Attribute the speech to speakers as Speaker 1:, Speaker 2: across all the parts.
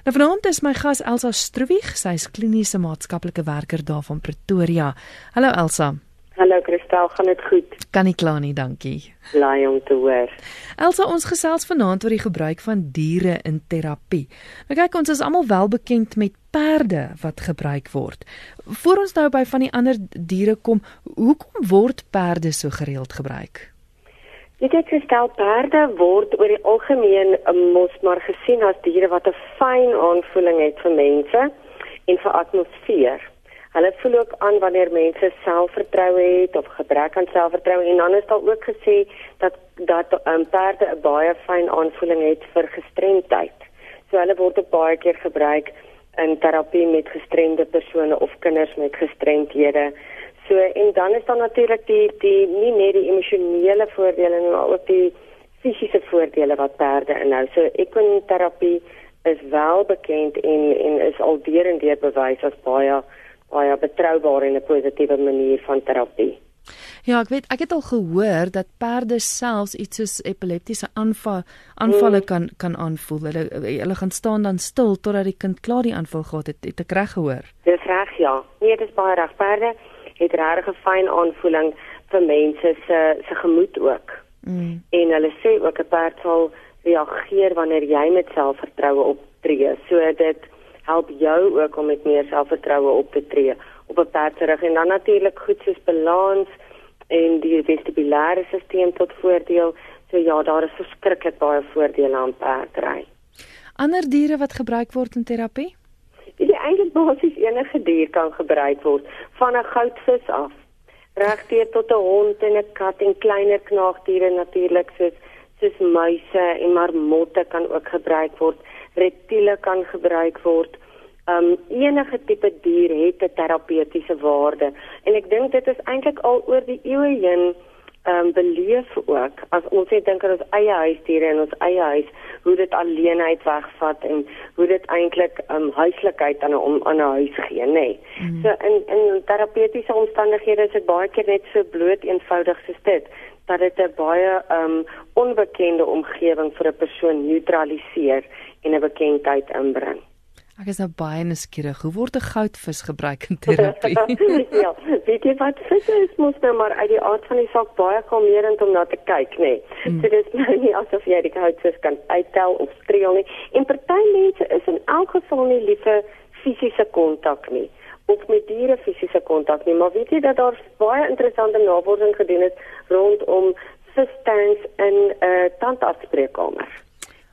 Speaker 1: Nou vanaand is my gas Elsa Stroewig, sy is kliniese maatskaplike werker daar van Pretoria. Hallo Elsa.
Speaker 2: Hallo Christel, gaan dit goed?
Speaker 1: Kan nie kla nie, dankie.
Speaker 2: Bly om te hoor.
Speaker 1: Elsa, ons gesels vanaand oor die gebruik van diere in terapie. Nou kyk, ons is almal wel bekend met perde wat gebruik word. Voor ons nou by van die ander diere kom, hoekom word perde so gereeld gebruik?
Speaker 2: Dit het gestel perde word oor die algemeen um, mos maar gesien as diere wat 'n fyn aanvoeling het vir mense en vir atmosfeer. Hulle voel ook aan wanneer mense selfvertroue het of gebrek aan selfvertroue en dan is daar ook gesê dat dat um, perde 'n baie fyn aanvoeling het vir gestremdheid. So hulle word ook baie keer gebruik in terapie met gestremde persone of kinders met gestremdhede. So en dan is daar natuurlik die die nie net die emosionele voordele nie, maar ook die fisiese voordele wat perde inhou. So ekwinterapie is wel bekend en en is al deur en deur bewys as baie baie betroubaar en 'n positiewe manier van terapie.
Speaker 1: Ja, ek weet ek het al gehoor dat perde selfs iets soos epileptiese aanval aanvalle mm. kan kan aanvoel. Hulle hulle gaan staan dan stil totdat die kind klaar die aanval gehad het. Het ek reg gehoor?
Speaker 2: Dis reg, ja. Nee, dit is baie reg. Perde het regtig 'n fyn aanvoeling vir mense se se gemoed ook. Mm. En hulle sê ook 'n perd sal reageer wanneer jy met selfvertroue optree. So dit help jou ook om met meer selfvertroue op te tree op 'n perd se rug en dan natuurlik goed soos balans en die vestibulêre stelsel tot voordeel. So ja, daar is verskriklik baie voordele aan perdry.
Speaker 1: Ander diere wat gebruik word in terapie?
Speaker 2: Eintlik basies enige dier kan gebruik word van 'n goudvis af. Regdeur tot 'n hond en 'n kat en kleiner knaagdiere natuurlik soos soos muise en marmotte kan ook gebruik word reptiele kan gebruik word. Um enige tipe dier het 'n terapeutiese waarde. En ek dink dit is eintlik al oor die eeue heen ehm um, beleef ook as ons net dink aan ons eie huisdiere en ons eie huis hoe dit alleenheid wegvat en hoe dit eintlik ehm um, huislikheid aan 'n aan 'n huis gee nê. Nee. Mm. So in in terapeutiese omstandighede is dit baie keer net so bloot eenvoudig soos dit dat dit 'n baie ehm um, onbekende omgewing vir 'n persoon neutraliseer en 'n bekendheid inbring.
Speaker 1: Ek is nou baie nuuskierig. Hoe word 'n goudvis gebruik in terapie?
Speaker 2: ja, weet jy wat visse is mos nou maar uit die aard van die saak baie kalmerend om na te kyk, nê. Nee. Hmm. So dis nou nie asof jy die goudvis kan uittel of streel nie. En party mense is in elk geval nie lief vir fisiese kontak nie of met diere fisiese kontak nie, maar weet jy dat daar baie interessante navorsing gedoen is rondom vistanks in 'n uh, tandartspreekkamer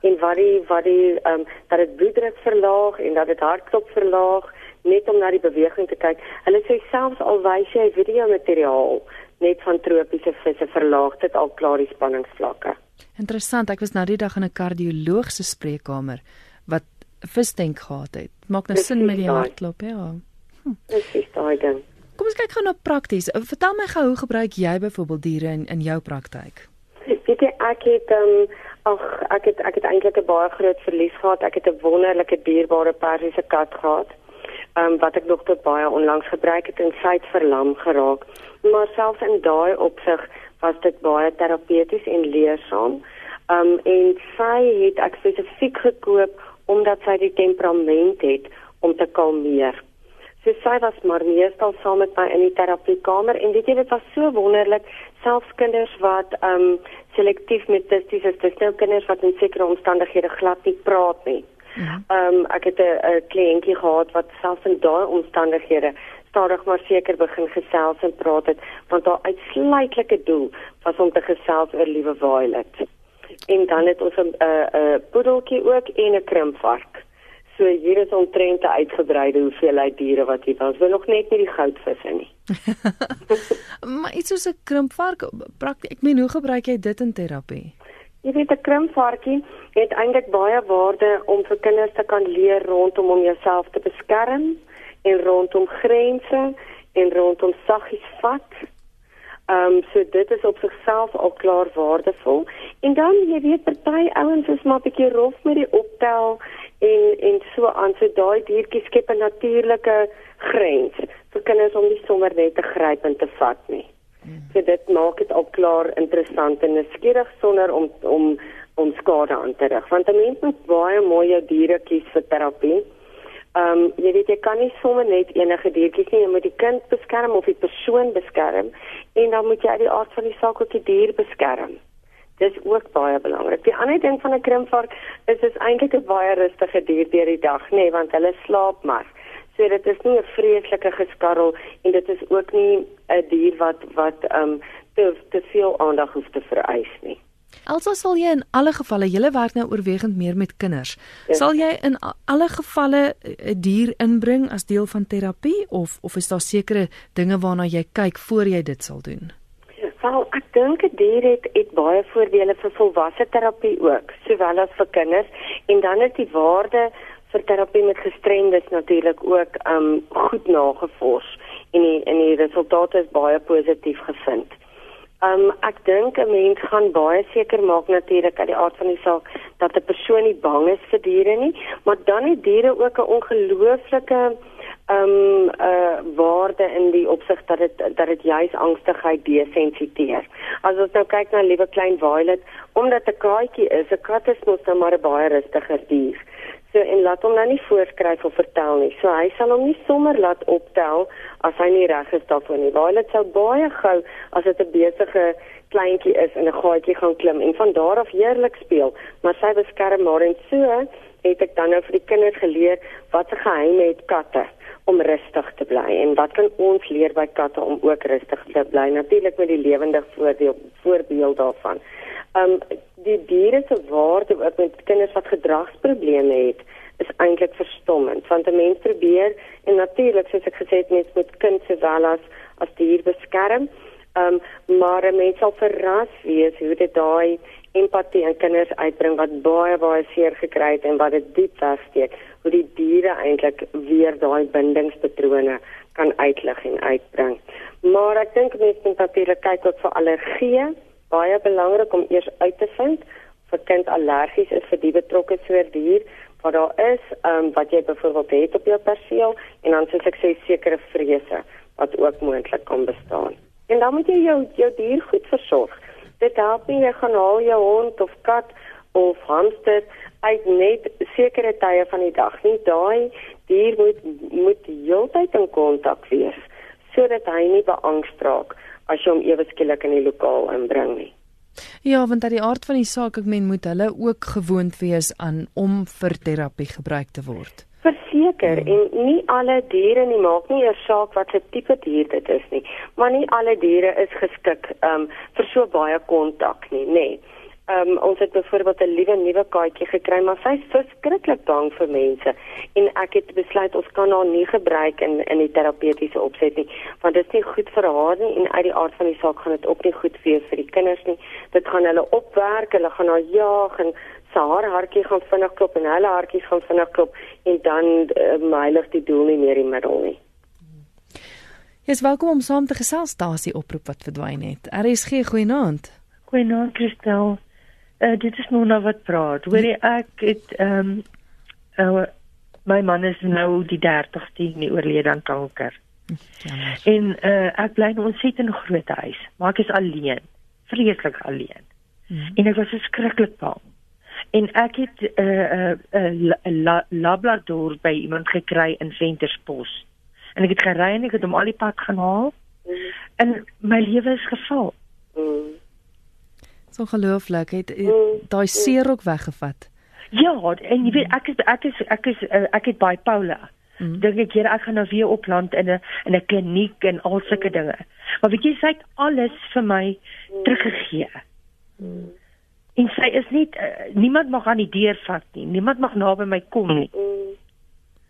Speaker 2: en wat die wat die ehm um, dat dit bloeddruk verlaag en dat dit hartklop verlaag net om na die beweging te kyk. Hulle sê selfs al wys jy video materiaal net van tropiese visse verlaag dit al klaar die spanningsvlakke.
Speaker 1: Interessant, ek was nou die dag in 'n kardioloog se spreekkamer wat visdenk gehad het. Maak nou sin met die hartklop, ja.
Speaker 2: Hm. Dis is daai ding.
Speaker 1: Kom ons kyk gou na prakties. Vertel my gou hoe gebruik jy byvoorbeeld diere in in jou praktyk?
Speaker 2: Weet jy ek het ehm um, Ag, ek het ek het eintlik 'n baie groot verlies gehad. Ek het 'n wonderlike dierbare persiese kat gehad. Ehm um, wat ek nog tot baie onlangs gebruik het en sy het verlam geraak. Maar selfs in daai opsig was dit baie terapeuties en leersaam. Ehm um, en sy het ek spesifiek gekoop omdat sy die temperament het om te kalmeer. So sy was maar meestal saam met my in die terapiekamer en weet jy dit was so wonderlik selfs kinders wat ehm um, selektief metisties is dis nou kinders wat in sekere omstandighede glad nie praat nie. Ja. Ehm um, ek het 'n kliëntjie gehad wat selfs in daai omstandighede stadig maar seker begin gesels en praat het want haar uitsluitlike doel was om te gesels oor liewe Violet. En dan het ons 'n 'n 'n poedeltjie ook en 'n krimpvark. So hier is omtrent 'n uitgebreide hoeveelheid diere wat hier was. Wil nog net nie die goudvisse nie.
Speaker 1: maar iets soos 'n krimpvark, ek meen hoe gebruik jy dit in terapie?
Speaker 2: Jy weet 'n krimpvarkie het eintlik baie waarde om vir kinders te kan leer rondom om jouself te beskerm en rondom grense en rondom saggies vat. Ehm um, so dit is op sigself al klaar waardevol. En dan jy weet party ouens is maar 'n bietjie rof met die optel en en so aan so daai diertjie skep 'n natuurlike grens vir kinders om nie sommer net te gryp en te vat nie. So dit maak dit al klaar interessant en nuuskierig sonder om om om skade aan te rig. Want 'n mens moet baie mooi jou diere kies vir terapie. Ehm um, jy weet jy kan nie sommer net enige diertjies nie, jy moet die kind beskerm of die persoon beskerm en dan moet jy uit die aard van die saak ook die dier beskerm. Dis ook baie belangrik. Die ander ding van 'n krimpvark is is eintlik 'n baie rustige dier deur die dag, nê, nee, want hulle slaap maar. So dit is nie 'n vreeslike geskarrel en dit is ook nie 'n dier wat wat ehm um, te te veel aandag hoef te vereis nie.
Speaker 1: Elsa sal jy in alle gevalle, julle werk nou oorwegend meer met kinders. Ja. Sal jy in alle gevalle 'n dier inbring as deel van terapie of of is daar sekere dinge waarna jy kyk voor jy dit sal doen?
Speaker 2: Wel, ek dink 'n dier het het baie voordele vir volwasse terapie ook, sowel as vir kinders. En dan is die waarde vir terapie met gestremdes natuurlik ook um goed nagevors. En die en die resultate is baie positief gevind. Um ek dink 'n mens gaan baie seker maak natuurlik uit die aard van die saak dat 'n persoon nie bang is vir diere nie, maar dan het diere ook 'n ongelooflike um uh waarde in die opsig dat dit dat dit juis angstigheid desensiteer. As ons nou kyk na liewe klein Violet, omdat 'n kaatjie is, 'n kat is mos nou maar 'n baie rustiger dier. So en laat hom nou nie voorskryf of vertel nie. So hy sal hom nie sommer laat optel as hy nie reg is daarvoor nie. Violet sou baie gou as dit 'n besige kleintjie is in 'n gaatjie gaan klim en van daar af heerlik speel, maar sy beskerm maar en so het ek dan nou vir die kinders geleer wat se geheime het katte om rustig te bly. En wat kan ons leer by katte om ook rustig te bly? Natuurlik met die lewendig voorbeeld daarvan. Um die diere se waarde ook met kinders wat gedragsprobleme het is eintlik verstommend. Want 'n mens probeer en natuurlik soos ek gesê het mens moet kind sowel as as dier beskerm. Um maar 'n mens sal verras wees hoe dit daai empatie in kinders uitbring wat baie baie seer gekry het en wat dit diep wegsteek hoe die diere eintlik weer daai bindingspatrone kan uitlig en uitbring maar ek dink mense moet natuurlik kyk ook vir allergieë baie belangrik om eers uit te vind of 'n kind allergies is vir die betrokke soort dier wat daar is, ehm um, wat jy byvoorbeeld het op jou perseel en dan soos ek sê sekere vrese wat ook moontlik kan bestaan. En dan moet jy jou jou dier goed versorg. Dit help nie jy gaan haal jou hond of kat of hamster uit net sekere tye van die dag nie. Daai dier moet moet heeltyd in kontak wees sodat hy nie beangst raak as jy hom ewe skielik in die lokaal inbring nie.
Speaker 1: Ja, want uit die aard van die saak ek meen moet hulle ook gewoond wees aan om vir terapie gebruik te word.
Speaker 2: Verseker hmm. en nie alle diere nie maak nie 'n saak wat se tipe dier dit is nie, maar nie alle diere is geskik um, vir so baie kontak nie, nê. Nee. Ehm um, ons het byvoorbeeld 'n liewe nuwe kaartjie gekry, maar sy is verskriklik bang vir mense en ek het besluit ons kan haar nie gebruik in in die terapeutiese opset nie, want dit is nie goed vir haar nie en uit die aard van die saak gaan dit ook nie goed wees vir die kinders nie. Dit gaan hulle opwerk, hulle gaan haar jaag en sy haar hartjie gaan vinnig klop en hulle hartjies gaan vinnig klop en dan uh, heilig die doel nie meer die middel nie.
Speaker 1: Jy is welkom om saam te gesels daar is die oproep wat verdwyn het. RSG goeienaand.
Speaker 3: Goeienaand Christel. Uh, dit is nou nou wat praat. Hoor jy ek het ehm um, uh, my man is nou die 30ste nie oorlede aan kanker. Ja. En uh, ek bly in 'n ontsettend groot huis, maar ek is alleen, vreeslik alleen. Hmm. En ek was verskriklik bang. En ek het 'n uh, 'n uh, uh, labrador by iemand gekry in Ventersbos. En ek het gery en ek het hom al die pad gaan haal. Hmm. En my lewe is geval. Hmm.
Speaker 1: So gelooflik het, het mm, daai mm. seer ook weggevat.
Speaker 3: Ja, en jy weet ek is ek is ek is uh, ek het Paula. Mm. Dink ek hier ek gaan nou weer op land in 'n in 'n kliniek en al sulke dinge. Maar weet jy sy het alles vir my teruggegee. Mm. En sy is nie uh, niemand mag aan die deur vat nie. Niemand mag naby my kom nie. Mm.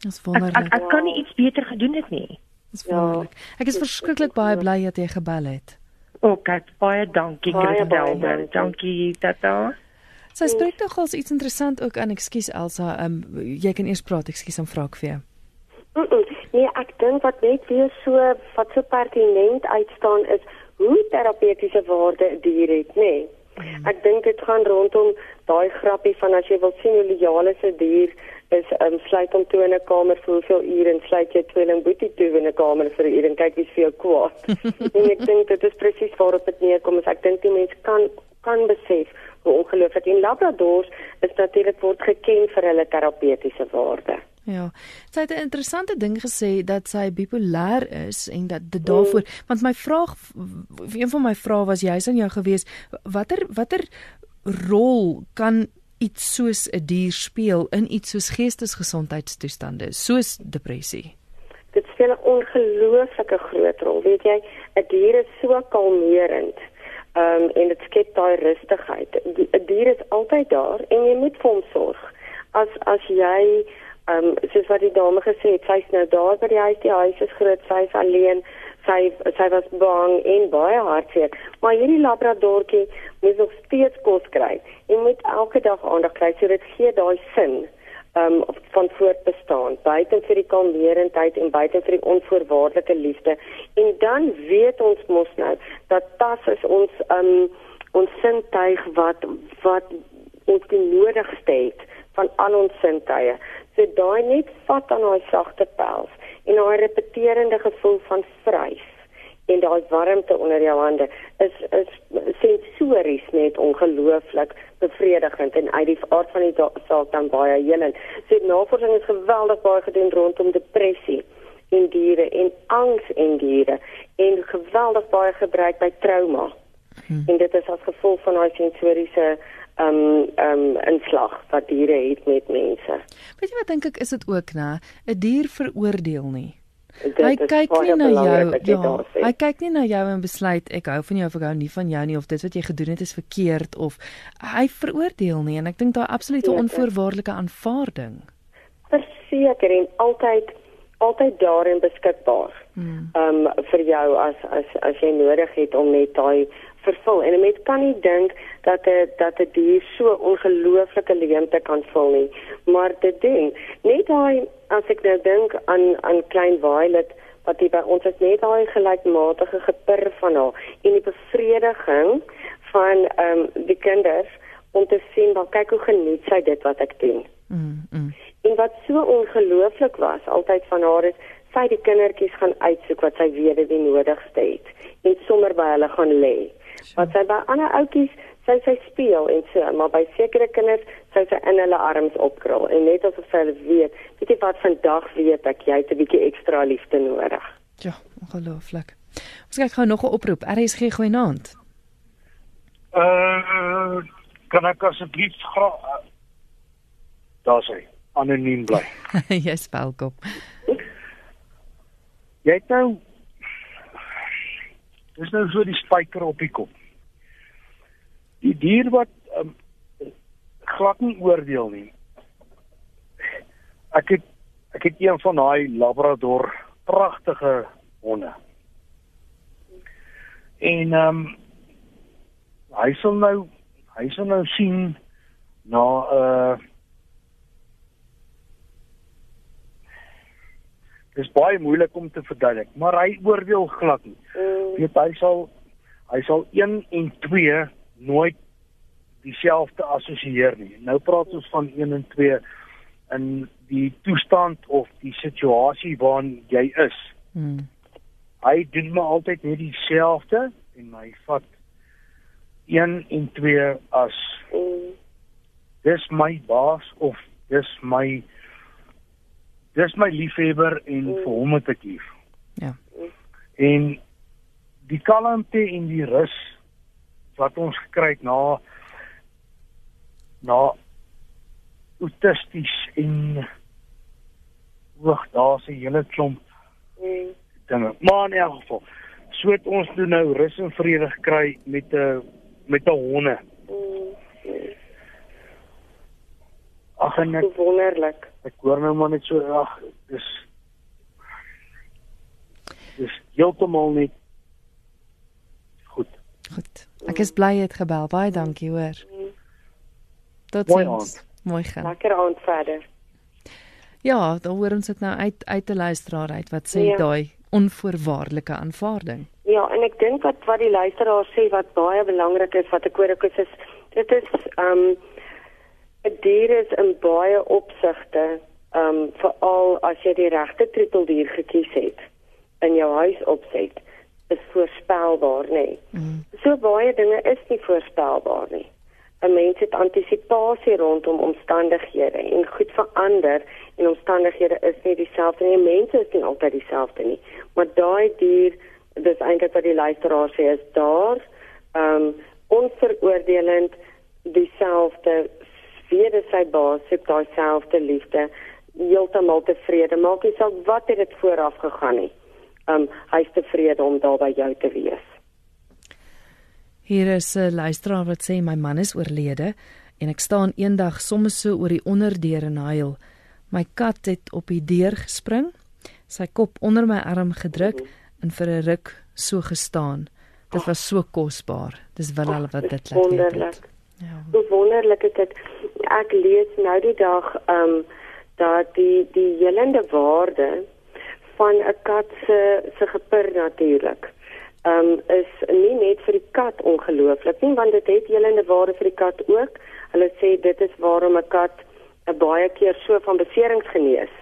Speaker 1: Dis wonderlik.
Speaker 3: Ek, ek, ek kan nie iets beter gedoen het nie.
Speaker 1: Dis wonderlik. Ek is verskriklik baie bly dat jy gebel het.
Speaker 3: Ok, baie dankie Christelder. Dankie Tata.
Speaker 1: Sy so, spreek tog als iets interessant ook aan, ekskuus Elsa, um, jy kan eers praat, ekskuus om vra ek vir jou.
Speaker 2: Mm -mm. Nee, ek dink wat net weer so wat so pertinent uitstaan is hoe terapeutiese waarde 'n dier het, nê. Nee. Mm. Ek dink dit gaan rondom daai grappie van as jy wil sien hoe lojaal is 'n dier is um, sluit hom toe in 'n kamer vir hoeveel ure en sluit jy tweeling boetie toe in 'n kamer vir 'n uur en kyk wie's vir jou kwaad. en ek dink dit is presies waarop dit neerkom. Ek dink die mens kan kan besef hoe ongelooflik en labradors is natuurlik word geken vir hulle terapeutiese waarde.
Speaker 1: Ja. Sy het 'n interessante ding gesê dat sy bipolêr is en dat dit daarvoor mm. want my vraag een van my vrae was jy's aan jou gewees watter watter rol kan iets soos 'n dier speel in iets soos geestesgesondheidstoestande soos depressie?
Speaker 2: Dit speel 'n ongelooflike groot rol. Weet jy, 'n dier is so kalmerend. Ehm um, en dit skep daai rustigheid. 'n Dier is altyd daar en jy moet vir hom sorg. As as jy ehm um, soos wat die dame gesê het, sy's nou daar by die huis, die huis is groot, sy's alleen sy sy was bang en baie hartseer. Maar hierdie labradorkie moet nog steeds kos kry en moet elke dag aandag kry so dit gee daai sin um van voortbestaan buite vir die kalmerendheid en buite vir die onvoorwaardelike liefde. En dan weet ons mos nou dat tas is ons um ons sintuig wat wat ons die nodigste het van al ons sintuie. So daai net vat aan daai sagte pels en daai repeterende gevoel van vrys en daai warmte onder jou hande is is sensories net ongelooflik bevredigend en uit die aard van die saak dan baie helend. So navorsing is geweldig baie gedoen rondom depressie in diere en angs in diere en geweldig baie gebruik by trauma. Hmm. En dit is as gevolg van daai sensoriese ehm um, ehm um, inslag wat diere het met mense.
Speaker 1: Weet jy wat dink ek is dit ook nê? 'n Dier veroordeel nie. Hy kyk nie na jou ja, hy kyk nie na jou en besluit ek hou van jou of ek hou nie van jou nie of dit wat jy gedoen het is verkeerd of hy veroordeel nie en ek dink daai absolute onvoorwaardelike aanvaarding.
Speaker 2: Verseker en altyd altyd daarin beskikbaar. Hmm. Ehm um, vir jou as as as jy nodig het om net daai vervul. En 'n mens kan nie dink dat 'n dat 'n dier so ongelooflike leemte kan vul nie. Maar dit ding net daai as ek nou dink aan aan klein Violet wat hier by ons is net daai gelykmatige gepir van haar en die bevrediging van ehm um, die kinders om te sien dat kyk hoe geniet sy dit wat ek doen. Mm, mm. en wat so ongelooflik was altyd van haar is sy die kindertjies gaan uitsoek wat sy weet die nodigste het en sommer by hulle gaan lê wat sy by ander ouetjies sy sy speel en so maar by sekere kinders sy sy in hulle arms opkrul en net asof sy hulle weet weet jy wat vandag weet ek jy het 'n bietjie ekstra liefde nodig.
Speaker 1: Ja ongelooflik. Ons kyk gou nog 'n oproep. RSG goeienaand.
Speaker 4: Uh kan ek asseblief graag uh, daar sê anoniem bly.
Speaker 1: Jy's welkom.
Speaker 4: Jy het nou Dis nou so die spyker op die kop. Die dier wat um, glad nie oordeel nie. Ek het ek het een van daai labrador pragtige honde. En ehm um, hy sal nou hy sal nou sien na 'n uh, dis baie moeilik om te verduidelik, maar hy oordeel glad nie. Mm. Weet hy sal hy sal 1 en 2 nooit dieselfde assosieer nie. Nou praat ons van 1 en 2 in die toestand of die situasie waarin jy is. Mm. Hy doen maar altyd net dieselfde en hy vat 1 en 2 as mm. dis my baas of dis my dis my liefhebber en mm. vir hom het ek lief.
Speaker 1: Ja.
Speaker 4: En die kalmte en die rus wat ons gekry het na na autisties en wag daar's 'n hele klomp mm. dinge. Maar in elk geval, so het ons toe nou rus en vrede gekry met 'n met 'n honde. Mm.
Speaker 2: Ag en ek wonderlik.
Speaker 4: Ek hoor nou maar net so ag, dis dis heeltemal net goed.
Speaker 1: Goed. Ek is bly jy het gebel. Baie dankie, hoor. Totsiens. Mooi gaan.
Speaker 2: Lekker aand verder.
Speaker 1: Ja, dan hoor ons dit nou uit uit te luisteraar uit wat sê ja. daai onvoorwaardelike aanvaarding.
Speaker 2: Ja, en ek dink wat wat die luisteraar sê wat baie belangrik is wat ek hoor ek is dit is ehm um, dier is in baie opsigte, ehm um, veral as jy die regte troeteldier gekies het in jou huis opset, is voorspelbaar, nê. Nee. Mm. So baie dinge is nie voorspelbaar nie. 'n mens het antisipasie rondom omstandighede en goed verander en omstandighede is nie dieselfde nie. Mense is nie altyd dieselfde nie. Maar daai dier, dis eintlik wat die luisteraar sê is daar ehm um, onveroordelend dieselfde vrede sy baas, sy daai selfde liefde, heeltemal tevrede. Maak nie saak wat het dit vooraf gegaan nie. Um, hy's tevrede om daar by jou te wees.
Speaker 1: Hier is 'n luisteraar wat sê my man is oorlede en ek staan eendag soms so oor die onderdeur en huil. My kat het op die deur gespring, sy kop onder my arm gedruk en vir 'n ruk so gestaan. Dit was so kosbaar. Dis wel al wat dit laat weet.
Speaker 2: Wonderlik. Ja. Hoe wonderlik is dit. Ek lees nou die dag ehm um, dat die die helende waarde van 'n kat se se gepir natuurlik um, is nie net vir die kat ongelooflik nie want dit het helende waarde vir die kat ook. Hulle sê dit is waarom 'n kat 'n baie keer so van beserings genees.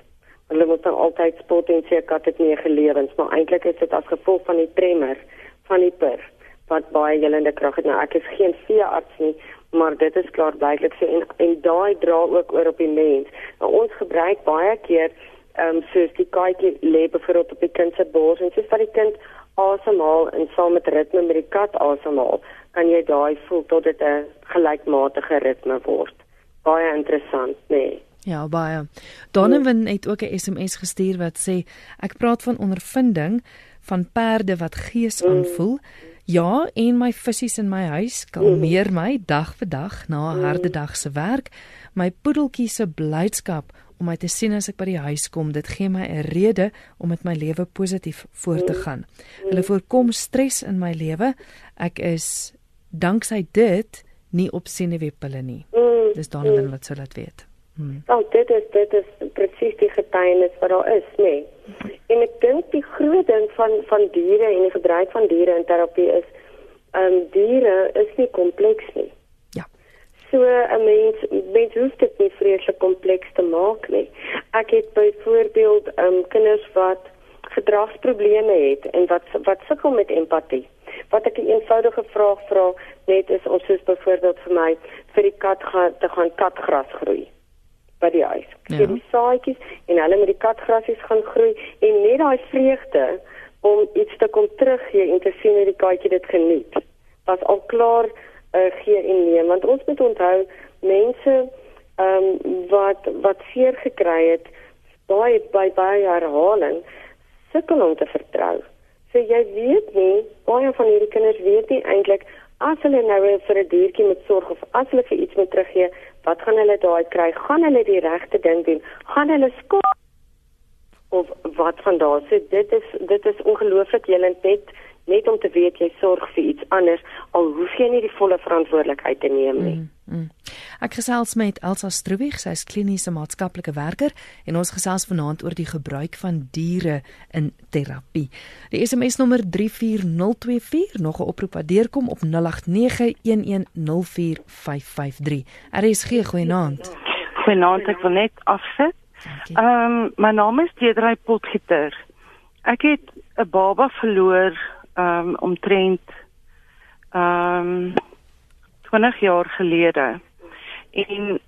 Speaker 2: Hulle moet dan altyd spot en sê 'n kat het nie gelewens, maar eintlik is dit as gevolg van die tremor van die pir wat baie helende krag het. Nou ek is geen veearts nie, maar dit is klaar blyklik so en en daai dra ook oor op die mens. Nou, ons gebruik baie keer ehm um, soos die katjie lê byvoorbeeld op die kind se bors en soos wat die kind asemhaal en saam met ritme met die kat asemhaal, kan jy daai voel tot dit 'n gelykmatige ritme word. Baie interessant, nê? Nee.
Speaker 1: Ja, baie. Donovan het ook 'n SMS gestuur wat sê ek praat van ondervinding van perde wat gees mm. Ja, en my visse in my huis kalmeer my dag vir dag na 'n harde dag se werk. My poedeltjie se blydskap om my te sien as ek by die huis kom. Dit gee my 'n rede om met my lewe positief voort te gaan. Hulle voorkom stres in my lewe. Ek is danksy dit nie op senuweepille nie. Dis Donovan wat sou laat weet.
Speaker 2: Hmm. Oh, dit is dit is presies die getuienis wat daar is, nê. Nee. En ek dink die groot ding van van diere en die gebruik van diere in terapie is, ehm um, diere is nie kompleks nie. So 'n mens mens hoef dit nie vreeslik kompleks te maak nie. Ek het byvoorbeeld um kinders wat gedragsprobleme het en wat wat sukkel met empatie. Wat ek 'n eenvoudige vraag vra net is ons soos byvoorbeeld vir my vir die kat gaan te gaan katgras groei by die huis. Ja. Die saadjies en hulle met die katgrasies gaan groei en net daai vreugde om iets te kom teruggee en te sien hoe die katjie dit geniet. Was al klaar uh, gee en neem want ons moet onthou mense ehm um, wat wat seer gekry het baie by baie herhaling sukkel om te vertrou. So jy weet nie baie van hierdie kinders weet nie eintlik as hulle nou vir 'n diertjie moet sorg of as hulle vir iets moet teruggee, wat gaan hulle daai kry? Gaan hulle die regte ding doen? Gaan hulle skaap of wat van daar? So dit is dit is ongelooflik jy net net om te weet jy sorg vir iets anders al hoef jy nie die volle verantwoordelikheid te neem nie. Mm, mm.
Speaker 1: Ek gesels met Elsa Stroebig, sy is kliniese maatskaplike werker en ons gesels vanaand oor die gebruik van diere in terapie. Die SMS nommer 34024 nog 'n oproep wat deurkom op 0891104553. RSG goeienaand.
Speaker 5: Goeienaand, ek wil net afsit. Ehm um, my naam is Deidre Potgieter. Ek het 'n baba verloor ehm um, omtrent ehm um, 20 jaar gelede. En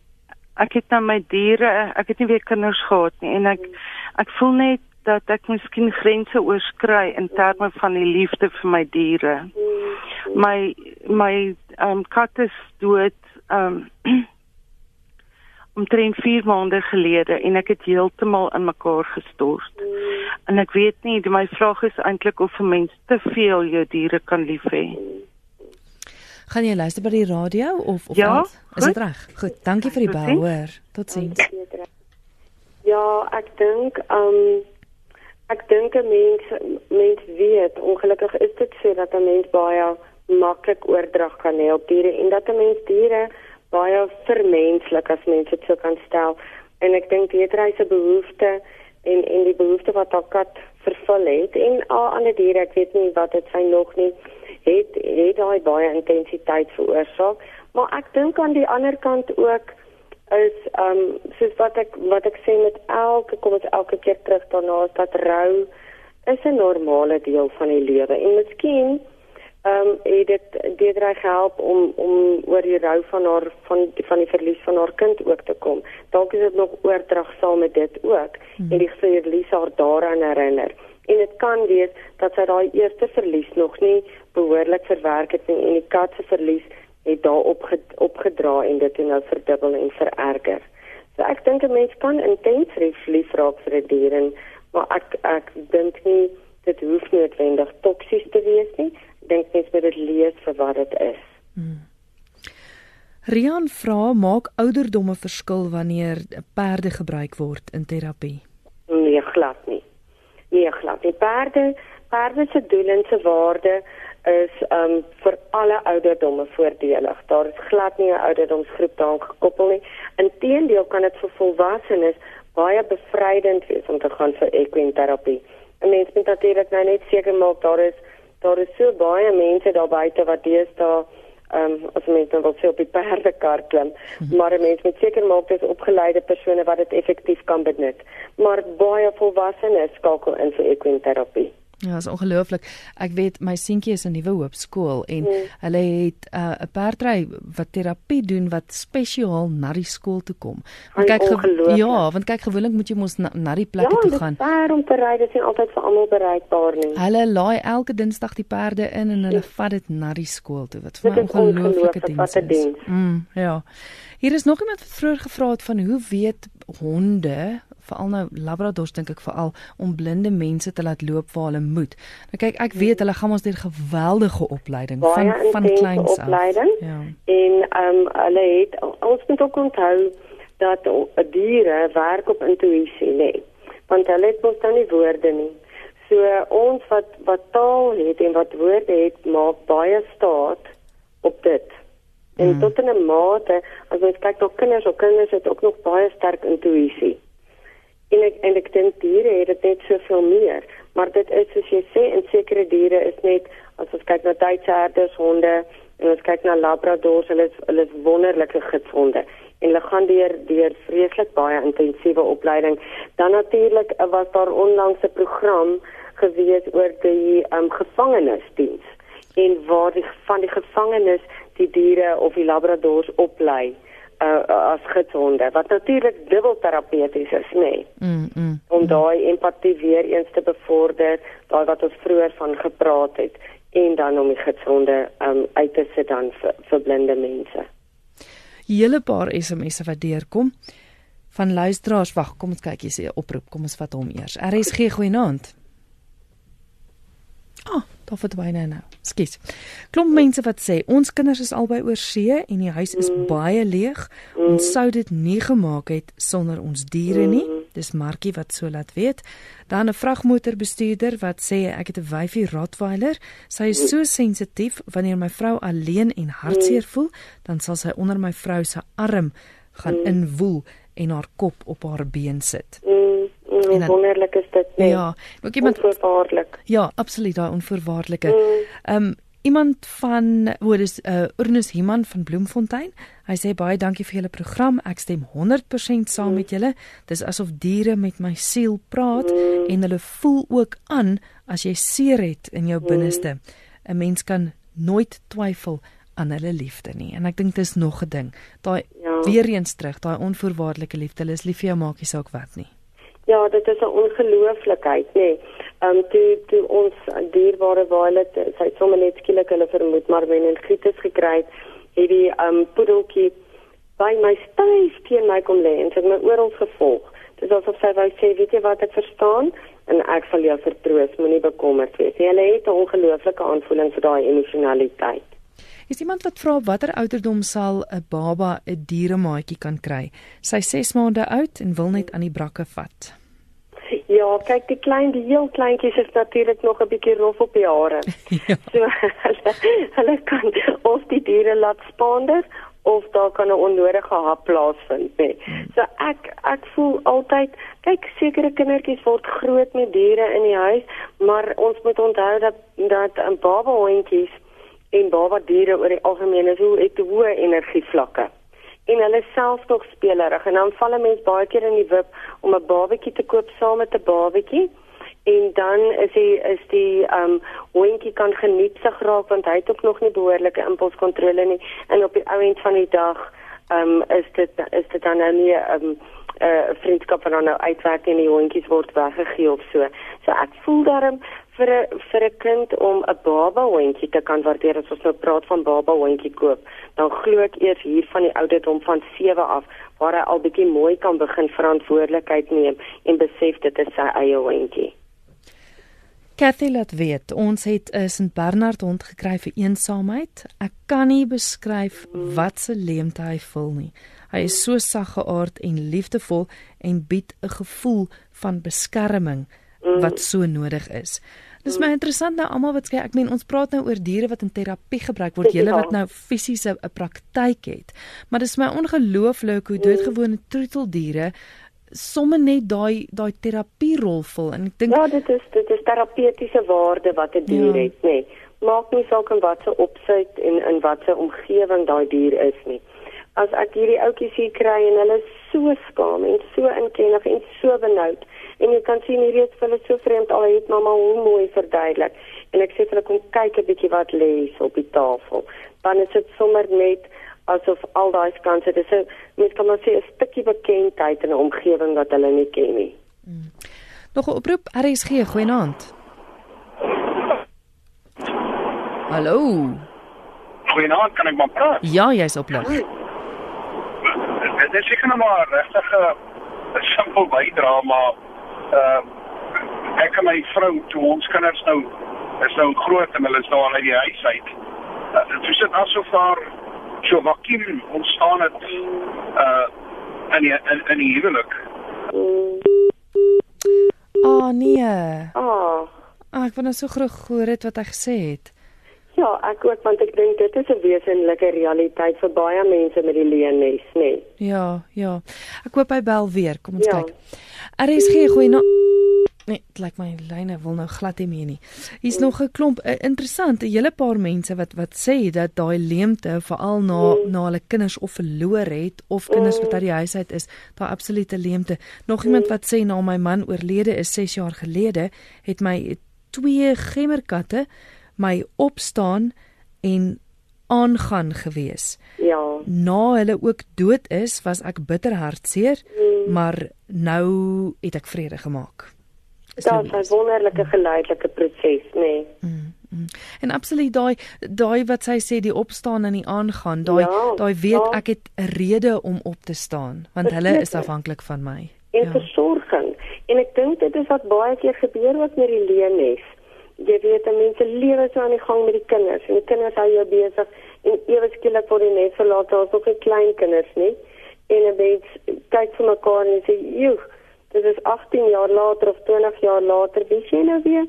Speaker 5: ek het nou my diere, ek het nie weer kinders gehad nie en ek ek voel net dat ek miskien grense oorskry in terme van die liefde vir my diere. My my ehm um, kat is dood ehm um, omtrent 4 maande gelede en ek het heeltemal in mekaar gestort. En ek weet nie, my vraag is eintlik of 'n mens te veel jou diere kan lief hê.
Speaker 1: Gaan jy luister by die radio of of
Speaker 5: ja,
Speaker 1: wat? Is dit reg? Goed, dankie vir die bel, hoor. Totsiens.
Speaker 2: Ja, ek dink um ek dink 'n mens mens weet ongelukkig is dit so dat 'n mens baie maklik oordrag kan hê op diere en dat 'n mens diere baie vermenslik as mense dit so kan stel en ek dink die reise behoefte en en die behoefte wat haar kat vervul het en al ander diere ek weet nie wat dit sy nog nie het het daai baie intensiteit veroorsaak maar ek dink aan die ander kant ook is ehm um, soos wat ek wat ek sê met elke kom ons elke keer terug daarna is dat rou is 'n normale deel van die lewe en miskien ehm um, het dit Deidre help om om oor die rou van haar van van die verlies van haar kind ook te kom. Dalk is dit nog oordrag saam met dit ook hmm. en die verlies haar daaraan herinner. En dit kan wees dat sy daai eerste verlies nog nie behoorlik verwerk het nie en die kat se verlies het daarop opgedra en dit nou verdubbel en vererger. So ek dink 'n mens kan intens lief raak vir 'n dier en maar ek ek dink nie dit hoef noodwendig toksies te wees nie. Ek dink net met dit lees vir wat dit is. Hmm.
Speaker 1: Rian vra maak ouderdomme verskil wanneer perde gebruik word in terapie?
Speaker 2: Nee, glad nie. Nee, glad nie. Perde perde se doel en se waarde is um vir alle ouderdomme voordelig. Daar is glad nie 'n ouderdomsgroep daaraan gekoppel nie. Inteendeel kan dit vir volwassenes baie bevrydend wees om te gaan vir equine terapie. 'n Mens moet natuurlik nou net seker maak daar is daar is so baie mense daar buite wat deesdae um as mense dan wil sê op die perdekar klim, hmm. maar 'n mens moet seker maak dis opgeleide persone wat dit effektief kan benut. Maar baie volwassenes skakel in vir equine terapie.
Speaker 1: Ja, is ongelooflik. Ek weet my seentjie is in nuwe hoop skool en mm. hulle het 'n uh, perdry wat terapie doen wat spesiaal na die skool toe kom.
Speaker 2: Want kyk
Speaker 1: ja, want kyk gewoonlik moet jy mos na, na die plekke
Speaker 2: ja,
Speaker 1: toe gaan.
Speaker 2: Ja, ver om te ry, dit is altyd vir almal bereikbaar nie.
Speaker 1: Hulle laai elke Dinsdag die perde in en hulle ja. vat dit na die skool toe. Wat vir my ongelooflike diens is. Mm, ja. Hier is nog iemand wat vroeër gevra het van hoe weet honde veral nou labradors dink ek veral om blinde mense te laat loop waar hulle moet. Nou kyk, ek weet hulle gaan ons deur geweldige opleiding
Speaker 2: Baie
Speaker 1: van van kleins
Speaker 2: af. Opleiding. Ja. En ehm um, hulle het ons moet ook onthou dat diere werk op intuïsie, nee. Want hulle het mos dan nie woorde nie. So ons wat wat taal het en wat woorde het, maak baie staat op dit. En mm. tot 'n mate, as ons kyk na kinders, of kinders het ook nog baie sterk intuïsie. En ek en ek dink diere het dit net soveel meer, maar dit is soos jy sê, in sekere diere is net as ons kyk na duitsherders, honde en ons kyk na labradors, hulle is hulle is wonderlike gidsonde en hulle gaan deur deur vreeslik baie intensiewe opleiding. Dan natuurlik was daar onlangs 'n program gewees oor die um, gevangenisdiens en waar die van die gevangenes die diere of die labradors oplei uh, as gidsonde wat natuurlik dubbel terapeuties is nê. Nee, mm, mm, om daai empatie weer eens te bevorder daai wat ons vroeër van gepraat het en dan om die gidsonde um, uit te sit dan vir, vir blinde mense.
Speaker 1: Hele paar SMS'e wat deurkom van luisteraars wag kom ons kyk hier sê oproep kom ons vat hom eers. RSG goeienaand. Ah, oh, daar verdwyn hy nou. Skus. Klomp mense wat sê ons kinders is albei oor see en die huis is baie leeg. Ons sou dit nie gemaak het sonder ons diere nie. Dis Markie wat so laat weet. Dan 'n vragmotorbestuurder wat sê ek het 'n wyfie Rottweiler. Sy is so sensitief wanneer my vrou alleen en hartseer voel, dan sal sy onder my vrou se arm gaan inwoel en haar kop op haar been sit.
Speaker 2: Mm. Mm, wonderlik is dit
Speaker 1: net. Ja, ook iemand
Speaker 2: onvoorwaardelik.
Speaker 1: Ja, absoluut daai onvoorwaardelike. Mm. Ehm mm. um, iemand van hoe is uh Ernest Himan van Bloemfontein. Hy sê baie dankie vir julle program. Ek stem 100% saam mm. met julle. Dis asof diere met my siel praat mm. en hulle voel ook aan as jy seer het in jou binneste. 'n mm. Mens kan nooit twyfel aan hulle liefde nie. En ek dink dis nog 'n ding. Daai ja. weer eens terug, daai onvoorwaardelike liefde. Hulle is lief vir jou maakie saak wat nie.
Speaker 2: Ja, dit is 'n ongelooflikheid, nê. Nee. Ehm um, toe toe ons dierbare Violet, sy het sommer net skielik hulle vermoed maar meningitis gekry het, die ehm um, poedeltjie by my styf teen my kom lê en het my oral gevolg. Dit was of sy wou sê, weet jy wat ek verstaan en ek sal jou vertroos, moenie bekommerd wees nie. Hulle het 'n ongelooflike aanvoeling vir daai emosionaliteit.
Speaker 1: Is iemand wat vra watter ouderdom sal 'n baba 'n dieremaatjie kan kry? Sy 6 maande oud en wil net aan die brakke vat.
Speaker 2: Ja, kyk die klein die heel kleintjies is natuurlik nog 'n bietjie rof op die hare. ja. So hulle, hulle kan of die diere laat spaander of daar kan 'n onnodige hap plaasvind, nee. So ek ek voel altyd kyk sekere kindertjies word groot met diere in die huis, maar ons moet onthou dat dat 'n baba hondjies en baba diere oor die algemeen is hoe het hoë energievlakke. En hulle self nog spelerig en dan val 'n mens baie keer in die wip om 'n babatjie te koop saam met 'n babatjie en dan is hy is die ehm um, hondjie kan geniepsig raak want hy het ook nog nie behoorlike impulskontrole nie. En op die ou end van die dag ehm um, is dit is dit dan nou nie ehm um, 'n uh, vriendskap wat dan nou uitwerk en die hondjies word weggegee of so. So ek voel daarom vir 'n vir 'n kind om 'n baba hondjie te kan waardeer as ons nou praat van baba hondjie koop, dan glo ek eers hier van die ouderdom van 7 af waar hy al bietjie mooi kan begin verantwoordelikheid neem en besef dit is sy eie hondjie.
Speaker 1: Kathy laat weet ons het 'n St Bernard hond gekry vir eensaamheid. Ek kan nie beskryf wat se leemte hy vul nie. Hy is so saggeaard en liefdevol en bied 'n gevoel van beskerming wat so nodig is. Dis my interessant nou almal wat sê ek meen ons praat nou oor diere wat in terapie gebruik word, julle wat nou fisiese 'n praktyk het. Maar dis my ongelooflik hoe doodgewone troeteldiere somme net daai daai terapie rol vul en ek dink
Speaker 2: Ja, dit is dit is terapeutiese waarde wat 'n dier ja. het, nê. Nee. Maak nie saak in watter opset en in watter omgewing daai dier is nie. As ek hierdie ouetjies hier kry en hulle is so skaam en so inkennig en so benoud en jy kan sien hierdie is vir hulle so vreemd al het mamma hoe mooi verduidelik en ek sê vir hulle kom kyk 'n bietjie wat lê op die tafel. Dan is dit sommer net asof al daai kanse dis 'n mens kan maar sê 'n stukkie bekendheid in 'n omgewing wat hulle nie ken nie. Hmm.
Speaker 1: Nog 'n oproep RSG goeienaand. Hallo.
Speaker 6: Goeienaand, kan ek maar praat?
Speaker 1: Ja, jy's op lig.
Speaker 6: Dit is seker nou maar regtig 'n simpel bydra maar uh ek en my vrou toe ons kinders nou is nou groot en hulle is nou al uit die huis uit. Uh, dit is asof daar so vakuum ontstaan het uh in die, in, in die huwelik.
Speaker 1: Oh nee.
Speaker 2: Oh.
Speaker 1: Ah, ek wou nou so graag hoor het wat hy gesê het.
Speaker 2: Ja, ek ook want ek dink dit is 'n wesenlike realiteit vir baie mense met die leenes, nê. Nee.
Speaker 1: Ja, ja. Ek hoop hy bel weer. Kom ons ja. kyk. RSG goeie na Nee, dit lyk my lyne wil nou glad nie meer nie. Hier's nog 'n klomp uh, interessant, 'n hele paar mense wat wat sê dat daai leemte veral na mm. na hulle kinders of verloor het of kinders wat uit die huis uit is, daai absolute leemte. Nog iemand mm. wat sê na my man oorlede is 6 jaar gelede, het my twee gemmerkatte my opstaan en aangaan gewees.
Speaker 2: Ja.
Speaker 1: Na hulle ook dood is, was ek bitter hartseer, mm. maar nou het ek vrede gemaak.
Speaker 2: Dit is 'n wonderlike geleidelike proses, nê. Nee.
Speaker 1: Mm, mm. En absoluut daai daai wat sy sê die opstaan en die aangaan, daai ja, daai weet ja. ek het 'n rede om op te staan, want hulle is afhanklik van my.
Speaker 2: En ja. versorging. En ek dink dit is wat baie keer gebeur ook met die leenes. Jy weet, mense lewe so aan die gang met die kinders en die kinders hou jou besig en ewe skielik word die net verlaat, daar's ook 'n klein kinders, nê. En 'n mens kyk vir mekaar en sê, "Joe, dit is 18 jaar later of 20 jaar later, wie sien nou weer?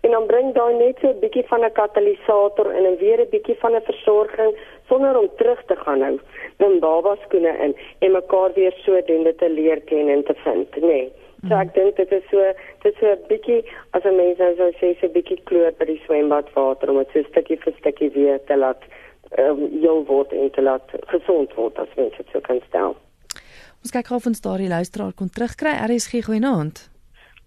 Speaker 2: En dan bring daai net so 'n bietjie van 'n katalisator in en weer 'n bietjie van 'n versorging sonder om terug te gaan nou in baba skoene in en mekaar weer so doen dit te leer ken en te vind, nê. Nee. So ek dink dit is so dit is so 'n bietjie as 'n mens nou sou sê so 'n bietjie kloor by die swembadwater om dit so stukkie vir stukkie weer te laat ehm um, jou word en te laat gesond word as mens dit so kan stel.
Speaker 1: Ons kyk of ons daardie luisteraar kon terugkry. RSG goeienaand.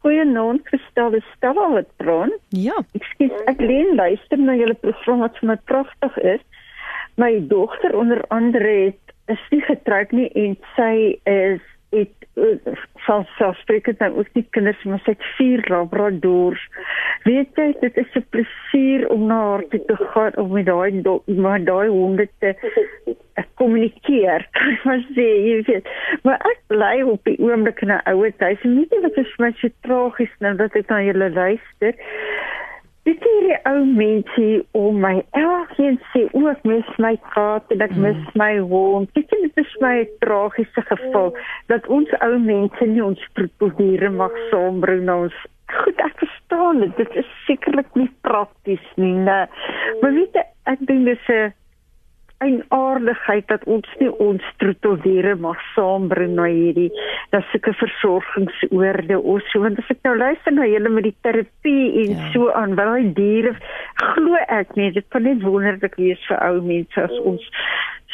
Speaker 7: Goeienaand, Christel, Stella wat bron.
Speaker 1: Ja.
Speaker 7: Ekskuus, ek leen luister na julle program wat vir my pragtig is. My dogter onder andere het is nie getroud nie en sy is het van selfspreekend dan ook die kinders maar sy het vier labradors weet jy dit is 'n plesier om na haar toe te gaan om met daai maar daai honde te kommunikeer maar sê jy weet. Maar ek bly op die oomblik in 'n ouer huis. En weet jy wat is my so tragies nou dat ek na julle luister Dit is die ou mense om my elkeen sê ook mis my kat en ek mis mm. my hond. Dit is is my tragiese geval dat ons ou mense nie ons probeer mag saambring na ons goed ek verstaan dit. Dit is sekerlik nie prakties nie. Maar weet jy ek dink dis 'n 'n aardigheid dat ons nie ons troeteldiere mag saambring na hierdie dat sulke versorgingsoorde of so want as ek nou luister na julle met die terapie en ja. so aan wel die diere glo ek nie dit kan net wonderlik wees vir ou mense as ons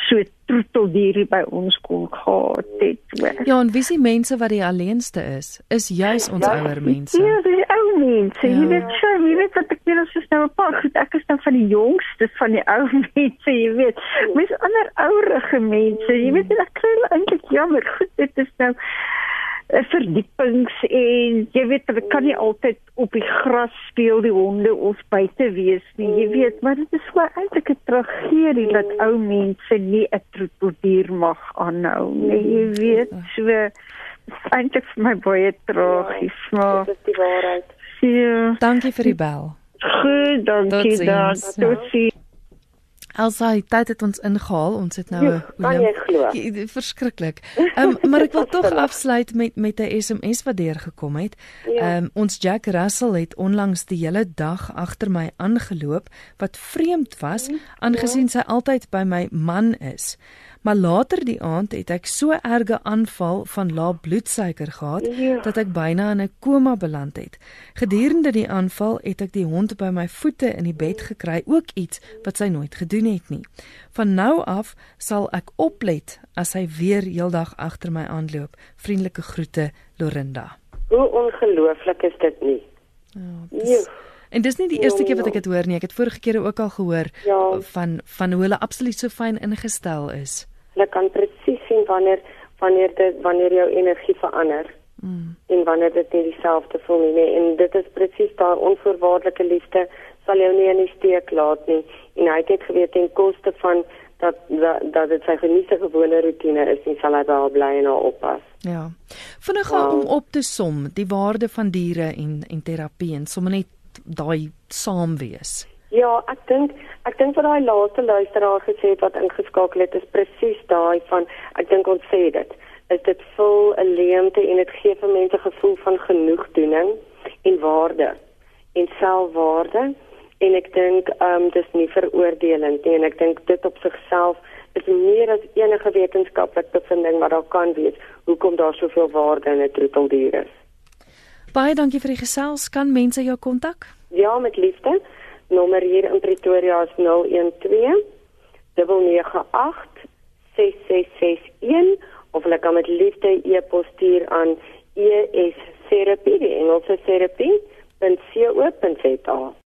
Speaker 7: so troeteldier by ons kon gehad het.
Speaker 1: Ja, en wie se mense wat die alleenste is, is juis ons ja, ouer mense.
Speaker 7: Ja, die ou mense. Ja. Jy weet, sy, jy weet wat ek net as jy nou 'n paar goed, ek is dan van die jongste van die ou mense, jy weet. Mens ander ouerige mense, jy weet, ek kry eintlik jammer. Goed, dit is nou verdiepings en jy weet hulle kan nie altyd op die gras speel die honde of buite wees nie. Jy weet maar dit is wel eintlik 'n tragedie dat ou mense nie 'n troeteldier mag aanhou nie jy weet. So eintlik vir my baie tragies ja, maar
Speaker 2: dit is die waarheid.
Speaker 7: Ja.
Speaker 1: Dankie vir die bel.
Speaker 7: Goed dankie dan. Totsiens
Speaker 1: Elsa, die tyd het ons ingehaal. Ons het nou 'n
Speaker 2: kan jy glo?
Speaker 1: Verskriklik. Ehm um, maar ek wil tog afsluit met met 'n SMS wat deurgekom het. Ja. Ehm um, ons Jack Russell het onlangs die hele dag agter my aangeloop wat vreemd was ja. aangesien sy altyd by my man is. Maar later die aand het ek so erge aanval van lae bloedsuiker gehad ja. dat ek byna in 'n koma beland het. Gedurende die aanval het ek die hond by my voete in die bed gekry, ook iets wat sy nooit gedoen het nie. Van nou af sal ek oplet as hy weer heeldag agter my aanloop. Vriendelike groete, Lorinda.
Speaker 2: Hoe ongelooflik is dit nie?
Speaker 1: Ja. Dis... En dis nie die eerste keer wat ek dit hoor nie. Ek het vorige kere ook al gehoor ja. van van hoe hulle absoluut so fyn ingestel is
Speaker 2: hulle kan presies sien wanneer wanneer dit wanneer jou energie verander. Mm. En wanneer dit nie dieselfde voel nie, nie. en dit is presies daai onvoorwaardelike liefde sal jou nie in die steek laat nie en hy het geweet ten koste van dat dat, dat dit sy geniete gewone rotine is en sal hy daar bly en haar oppas.
Speaker 1: Ja. Vinnig ja. om op te som die waarde van diere en en terapie en sommer net daai saam wees.
Speaker 2: Ja, ek dink ek dink wat daai laaste luisteraar gesê het wat ingeskakel het is presies daai van ek dink ons sê dit is dit vul 'n leemte en dit gee vir mense gevoel van genoegdoening en waarde en selfwaarde en ek dink ehm um, dis nie veroordelend nie en ek dink dit op sigself is meer as enige wetenskaplike bevinding wat daar kan wees hoekom daar soveel waarde in 'n troeteldier is.
Speaker 1: Baie dankie vir die gesels. Kan mense jou kontak?
Speaker 2: Ja, met liefde nommer hier in Pretoria is 012 998 6661 of hulle kan met liefde e-pos stuur aan estherapie die Engelse terapie.co.za